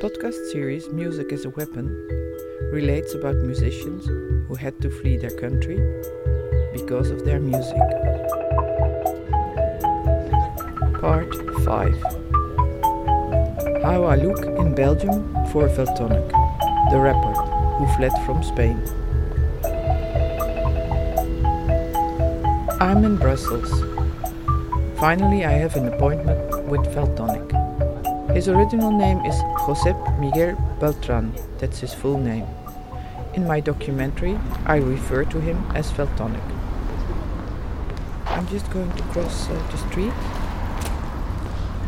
podcast series Music as a Weapon relates about musicians who had to flee their country because of their music. Part 5 How I look in Belgium for Valtonyc, the rapper who fled from Spain. I'm in Brussels. Finally, I have an appointment with Valtonyc. His original name is Josep Miguel Beltran, that's his full name. In my documentary, I refer to him as Valtonyc. I'm just going to cross uh, the street.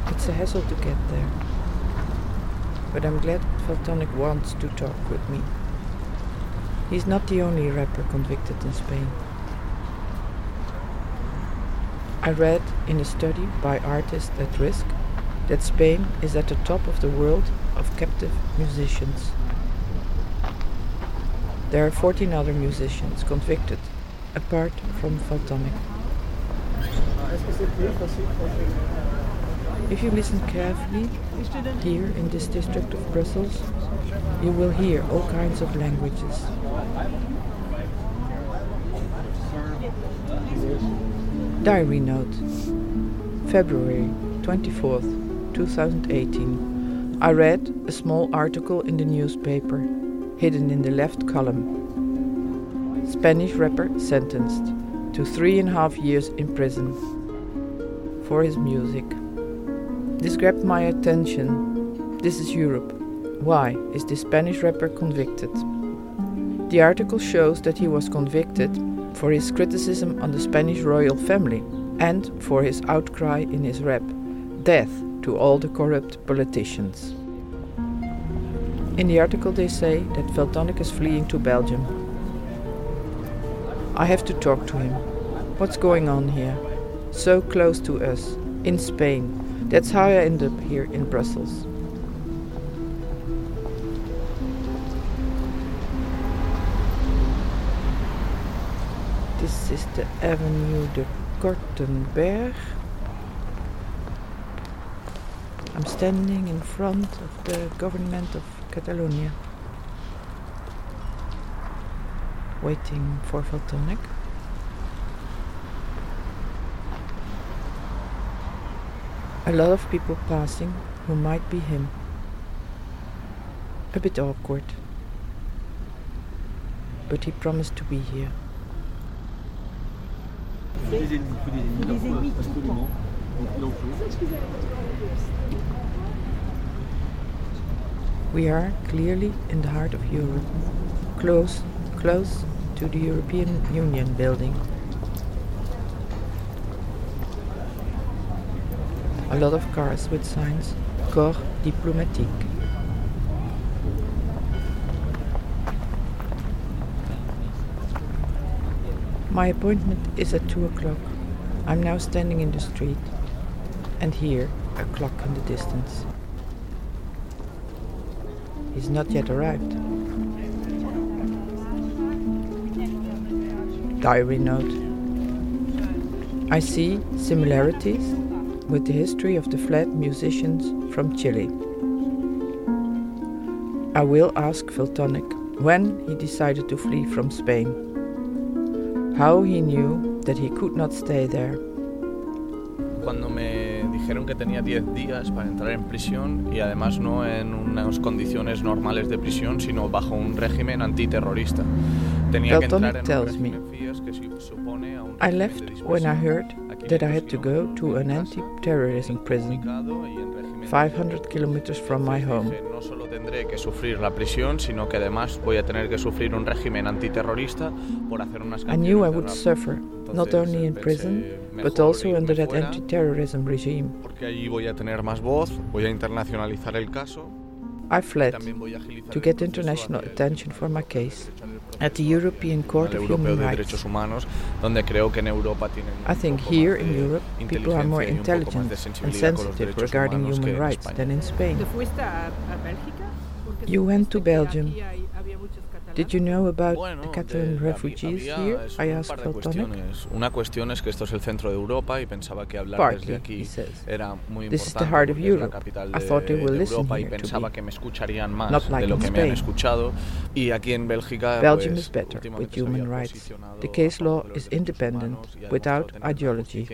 It's a hassle to get there. But I'm glad Valtonyc wants to talk with me. He's not the only rapper convicted in Spain. I read in a study by Artists at Risk that Spain is at the top of the world of captive musicians. There are 14 other musicians convicted, apart from Valtonyc. If you listen carefully, here in this district of Brussels, you will hear all kinds of languages. Diary note February 24th, 2018, I read a small article in the newspaper, hidden in the left column. Spanish rapper sentenced to three and a half years in prison for his music. This grabbed my attention. This is Europe. Why is this Spanish rapper convicted? The article shows that he was convicted for his criticism on the Spanish royal family and for his outcry in his rap Death to all the corrupt politicians. In the article, they say that Valtonyc is fleeing to Belgium. I have to talk to him. What's going on here? So close to us, in Spain. That's how I end up here in Brussels. This is the Avenue de Kortenberg. I'm standing in front of the government of Catalonia, waiting for Valtonyc. A lot of people passing who might be him. A bit awkward. But he promised to be here. We are clearly in the heart of Europe, close, close to the European Union building. A lot of cars with signs Corps Diplomatique. My appointment is at 2 o'clock. I'm now standing in the street and hear a clock in the distance. He's not yet arrived. Diary note. I see similarities with the history of the flat musicians from Chile. I will ask Valtonyc when he decided to flee from Spain, how he knew that he could not stay there. Cuando me dijeron que tenía 10 días para entrar en prisión y además no en unas condiciones normales de prisión, sino bajo un régimen antiterrorista. Tenía que entrar en tells un me. que supone a un I left when I heard that I had to go to an anti-terrorism prison ubicado y en régimen de 500 kilometers from my home. no solo tendré que sufrir la prisión, sino que además voy a tener que sufrir un régimen antiterrorista por hacer unas I knew I would suffer, not only in prison, but also under that anti-terrorism regime. Porque allí voy a tener más voz, voy a internacionalizar el caso. I fled También voy a agilizar to get international attention for my case de Derechos del at the European Court of Human Rights. Derechos Humanos, donde creo que en Europa tienen I think here in Europe people are more inteligencia y un poco más de intelligent and sensibilidad con los sensitive regarding human rights than in Spain. ¿Te fuiste a, a Bélgica? Porque You went to Belgium. Did you know about the Catalan refugees here? I asked Valtonyc. cuestiones. Una cuestión es que esto es el centro de Europa y pensaba que hablar Partly, he says. This is the heart of porque es la Europe. I thought they will de listen here to me. que me escucharían más Not like in que me han Spain. escuchado. Y aquí en Bélgica, Belgium is better with human rights. The case law is independent, humanos y ha without ideology.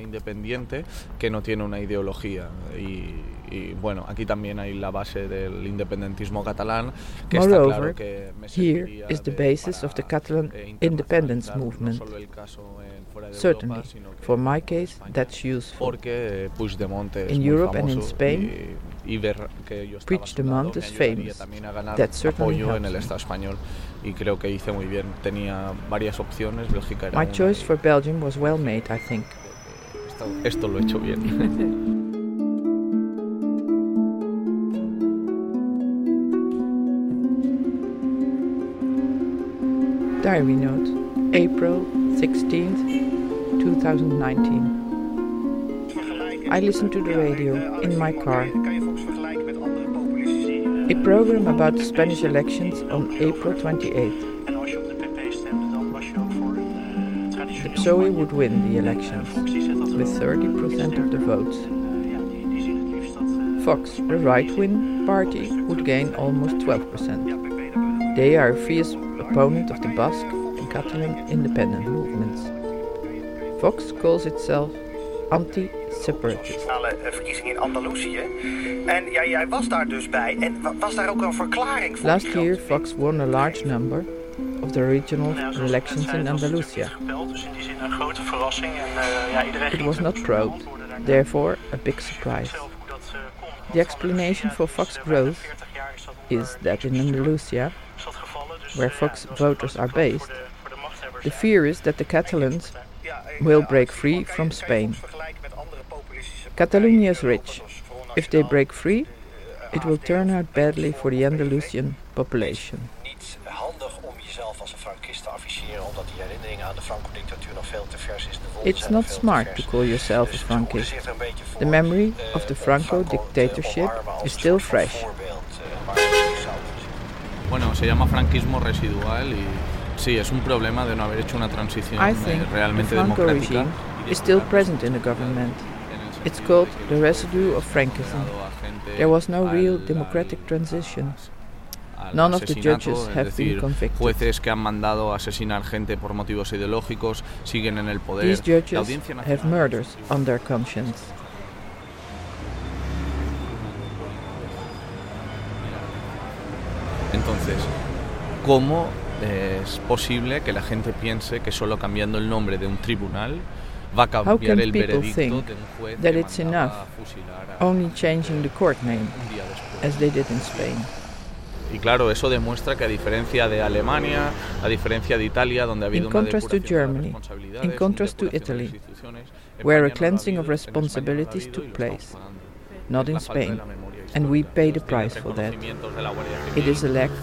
Y, bueno aquí también hay la base del independentismo catalán que está Moreover, claro que me here is the de- basis of the Catalan independence no movement. solo el caso en- fuera de Certainly, Europa, sino que for my case, España, that's useful. porque Puigdemont es In muy Europe and in Spain, y, ver que yo Puigdemont is famous. también a ganar That certainly apoyo en helps el me. Estado español y creo que hice muy bien tenía varias opciones Bélgica era My una choice y- for Belgium was well made, I think. esto, esto lo he hecho bien. Diary note, April 16th, 2019. I listened to the radio in my car. A program about the Spanish elections on April 28th. The PSOE would win the elections with 30% of the votes. Vox, the right wing party, would gain almost 12%. They are fierce opponent of the Basque and Catalan independent movements. Vox calls itself anti-separatist. eh, verkiezingen in Andalusië. En ja, jij was daar dus bij. En was daar ook een verklaring voor? Last year, Vox won a large number of the regional Nou ja, zoals ik net elections in het was natuurlijk Andalusia. niet gepeld, dus in die zin een grote verrassing. En eh, It was not natuurlijk proud, beantwoorden daarna. therefore a big surprise. zelf hoe dat, eh, The explanation for Vox growth is dat is onder that in Andalusia, is dat gevallen, dus, where eh, Vox ja, dat was een voters are based, voor de- voor de machthebbers, the eh. fear is that the Catalans eh, will break free from Spain. Vox vergelijken met andere populistische Catalonia is rich. Europa, zoals Front If they break free, eh, it will turn out badly for the Andalusian population. niet handig om jezelf als een Frankist te afficheren, omdat die herinnering aan de Franco-dictatuur nog veel te vers is. De wonden It's not smart to call yourself a Frankist. er een beetje voor, The memory eh, of the Franco dictatorship is still fresh. Bueno, se llama franquismo residual y sí, es un problema de no haber hecho una transición I eh, realmente democrática. regime is still present in the government. It's called the residue of Frankism. There was no real al- democratic transition. None of the judges es have decir, been convicted. jueces que han mandado asesinar gente por motivos ideológicos siguen en el poder. These judges have murders on their conscience. Entonces, ¿cómo es posible que la gente piense que solo cambiando el nombre de un tribunal va a cambiar el veredicto de un juez that que it's enough Only changing the court name, as they did in Spain. Y claro, eso demuestra que a diferencia de Alemania, a diferencia de Italia, donde ha habido In una contrast to de las Germany, in contrast to Italy, where a cleansing of responsibilities took place. Not in Spain, and we pay the price for that. reconocimientos de la Guardia It Civil. is a lack of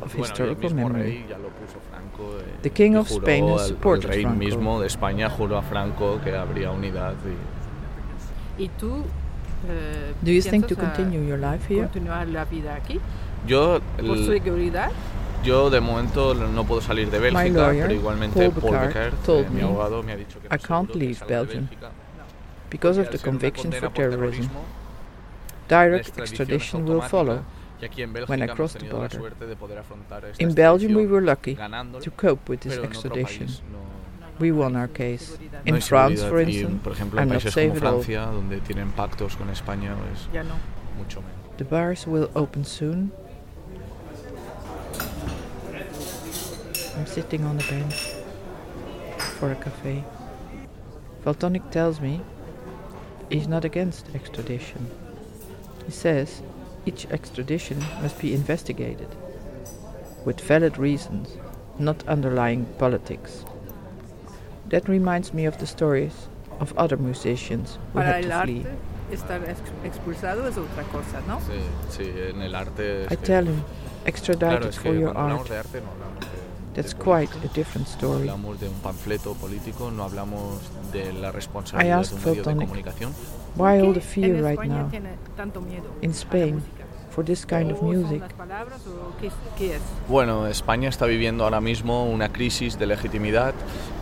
Bueno, y el historical memory. rey ya lo puso Franco, eh, The King of Spain has al- supported El rey Franco. mismo de España juró a Franco que habría unidad. Y... ¿Y eh, Do you think to continue your life here? continuar la vida aquí Yo, por seguridad? yo de momento no puedo salir de Bélgica, lawyer, pero igualmente Paul Paul Bekaert, Bekaert, told eh, mi abogado, me ha dicho que no I es can't leave de Belgium Bélgica, because of the ser conviction for por terrorism. Terrorismo, la Direct extradition will follow. y aquí en Bélgica when I hemos cross the border. suerte de poder afrontar esta In Belgium, we were lucky to cope with this pero en otro extradition. We won our case. In hay France, for instance, I'm not países safe como at all. Francia, donde tienen España, no. The bars will open soon. I'm sitting on a bench for a cafe. Valtonyc tells me he's not against extradition. He says each extradition must be investigated with valid reasons, not underlying politics. That reminds me of the stories of other musicians who Para had to flee. estar expulsado es otra cosa, ¿no? Sí, sí, en el arte. I tell him, extradited claro, es for que your cuando hablamos art. De arte no hablamos de. That's quite a different story. hablamos de un panfleto político, no hablamos de la responsabilidad de asked un medio de Valtonyc, comunicación. Why all the fear right now? tiene tanto miedo In Spain, música? For this kind of music? ¿Las palabras o qué, qué es? Bueno, España está viviendo ahora mismo una crisis de legitimidad,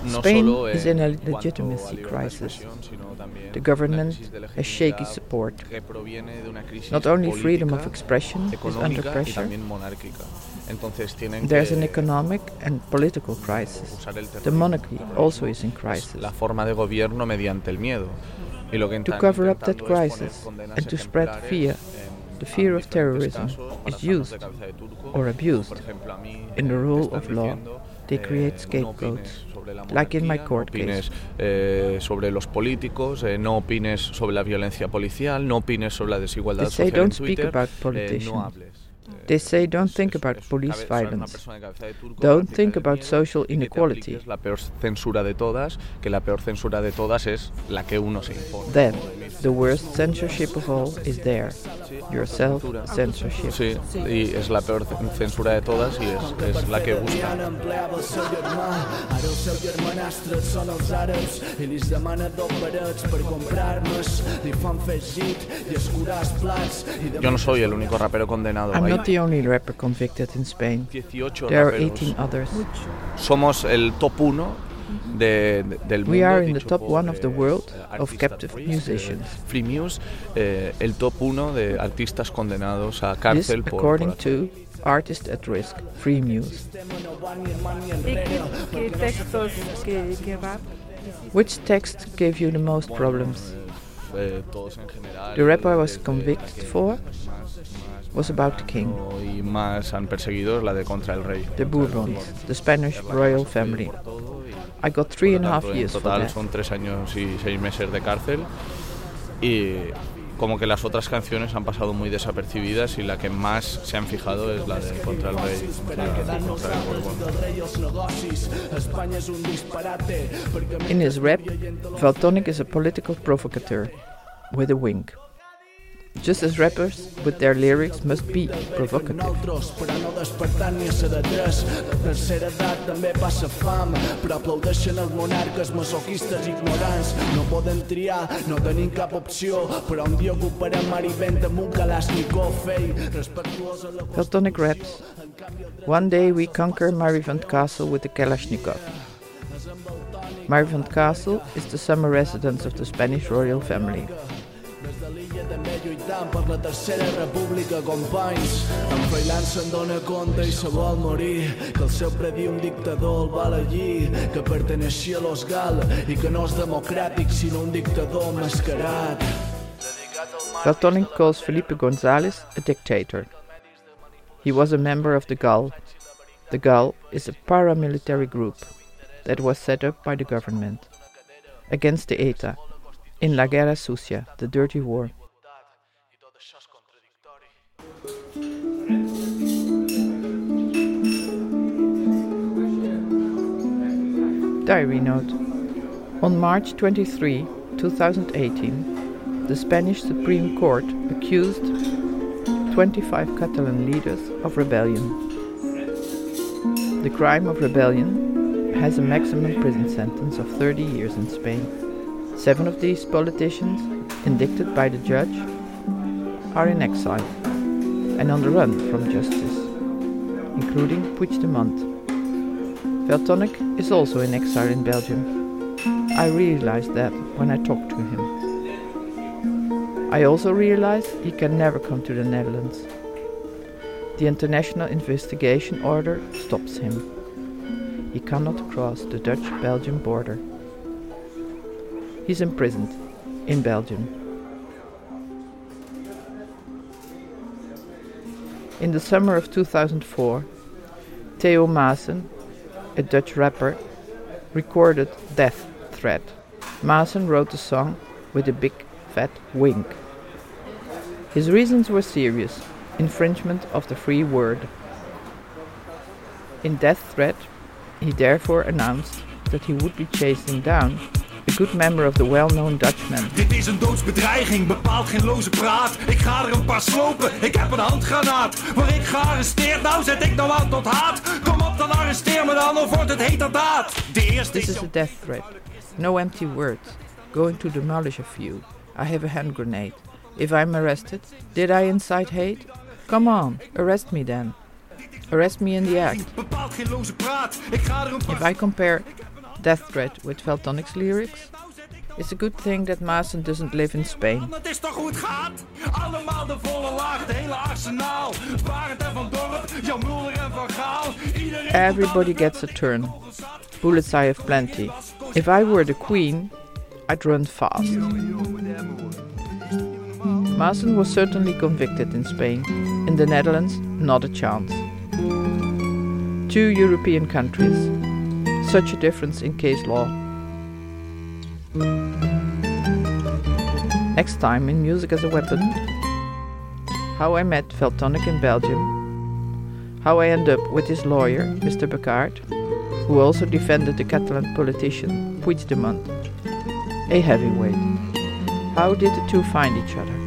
no Spain solo is in a legitimacy crisis. expresión, sino también The government una crisis de has shaky support. que proviene de una crisis Not only freedom of expression is under pressure, también monárquica. Entonces tienen there's an economic and political crisis. The monarchy also is in crisis. La forma de gobierno mediante el miedo. Y lo que To cover up that intentando es poner crisis and to spread fear, the fear of terrorism is used cabeza de turco. or abused. Por ejemplo, a mí, In the rule of law, they create scapegoats, opines sobre la like in my court case. eh, sobre los políticos, eh, no opines sobre la violencia policial, no opines sobre la desigualdad They say social en don't speak Twitter, about eh, politicians. no. They say don't think about police cabe- ser una violence. persona de cabeza de turco, Don't think about social y que te inequality. La peor censura de todas, que la peor censura de todas es la que uno se impone. Then, the worst censorship of all is there your self censorship. Sí, y es la peor censura de todas y es, es la que busca. Ara el seu germanastre són els àrabs i li demana dos parets per comprar-mes. Li fan fer git i escurar els plats. I Yo no soy el único rapero condenado. I'm not the only rapper convicted in Spain. 18 There are raperos. 18 others. Somos el top 1 de, de- del mundo. We are in the top one of the eh, world of captive musicians. eh, Freemuse, eh, el top 1 de artistas condenados a This cárcel por, according por to Artist at Risk, Freemuse. Qué, qué textos, qué, qué rap? Which text gave you the most problems? eh, todos en general. The rap I was convicted for was about the king, y más han perseguido la de contra el rey. the Bourbons, the Spanish royal family. I got three and a half years En total son tres años y seis meses de cárcel y como que las otras canciones han pasado muy desapercibidas y la que más se han fijado es la de Contra el Rey, contra, el. In his rap, Valtonic is a political provocateur with a wink. Just as rappers with their lyrics must be provocative. Nosaltres, però no despertant ni a ser de tres. La tercera edat també passa fam, però aplaudeixen els monarques masoquistes ignorants. No poden triar, no tenim cap opció, però un dia ocuparem mar i vent amb un Kalashnikov, ei, respectuós a la Valtonyc raps. One day we conquer Marivent Castle with the Kalashnikov. Marivent Castle is the summer residence of the Spanish royal family. De per la tercera república, companys. En Freiland se'n dona compte i se vol morir, que el seu predí un dictador el que perteneixia a los Gal i que no és democràtic sinó un dictador mascarat. Calls Felipe González a dictator. He was a member of the GAL. The GAL is a paramilitary group that was set up by the government against the ETA in La Guerra Sucia, the dirty war. Diary note. On March 23, 2018, the Spanish Supreme Court accused 25 Catalan leaders of rebellion. The crime of rebellion has a maximum prison sentence of 30 years in Spain. Seven of these politicians, indicted by the judge, are in exile and on the run from justice, including Puigdemont. Valtonyc is also in exile in Belgium. I realized that when I talked to him. I also realized he can never come to the Netherlands. The international investigation order stops him. He cannot cross the Dutch Belgian border. He's imprisoned in Belgium. In the summer of 2004, Theo Maassen, a Dutch rapper, recorded Death Threat. Maassen wrote the song with a big fat wink. His reasons were serious infringement of the free word. In Death Threat, he therefore announced that he would be chasing down good member of the well known Dutchman. Dit is een doodsbedreiging, bepaalt geen loze praat. Ik ga er een paar slopen, ik heb een handgranaat. Word ik gearresteerd, nou zet ik nou aan tot haat. Kom op, dan arresteer me dan, of wordt het heterdaad. De eerste This is... a death threat. No empty words. Going to demolish a few. I have a hand grenade. If I'm arrested, did I incite hate? Come on, arrest me then. Arrest me in the act. Bepaalt geen loze praat. Ik ga er If I compare Death Threat with Valtonyc's lyrics, it's a good thing that Maassen doesn't live in Spain. Het is toch hoe het gaat? Allemaal de volle laag, het hele arsenaal. Barend en er Van Dorp, Jan Mulder en Van Gaal. Everybody gets a turn. Bullets I have plenty. If I were the queen, I'd run fast. Maassen was certainly convicted in Spain. In the Netherlands, not a chance. Two European countries. Such a difference in case law. Next time in Music as a Weapon, how I met Valtonyc in Belgium, how I end up with his lawyer, Mr. Bekaert, who also defended the Catalan politician Puigdemont, a heavyweight. How did the two find each other?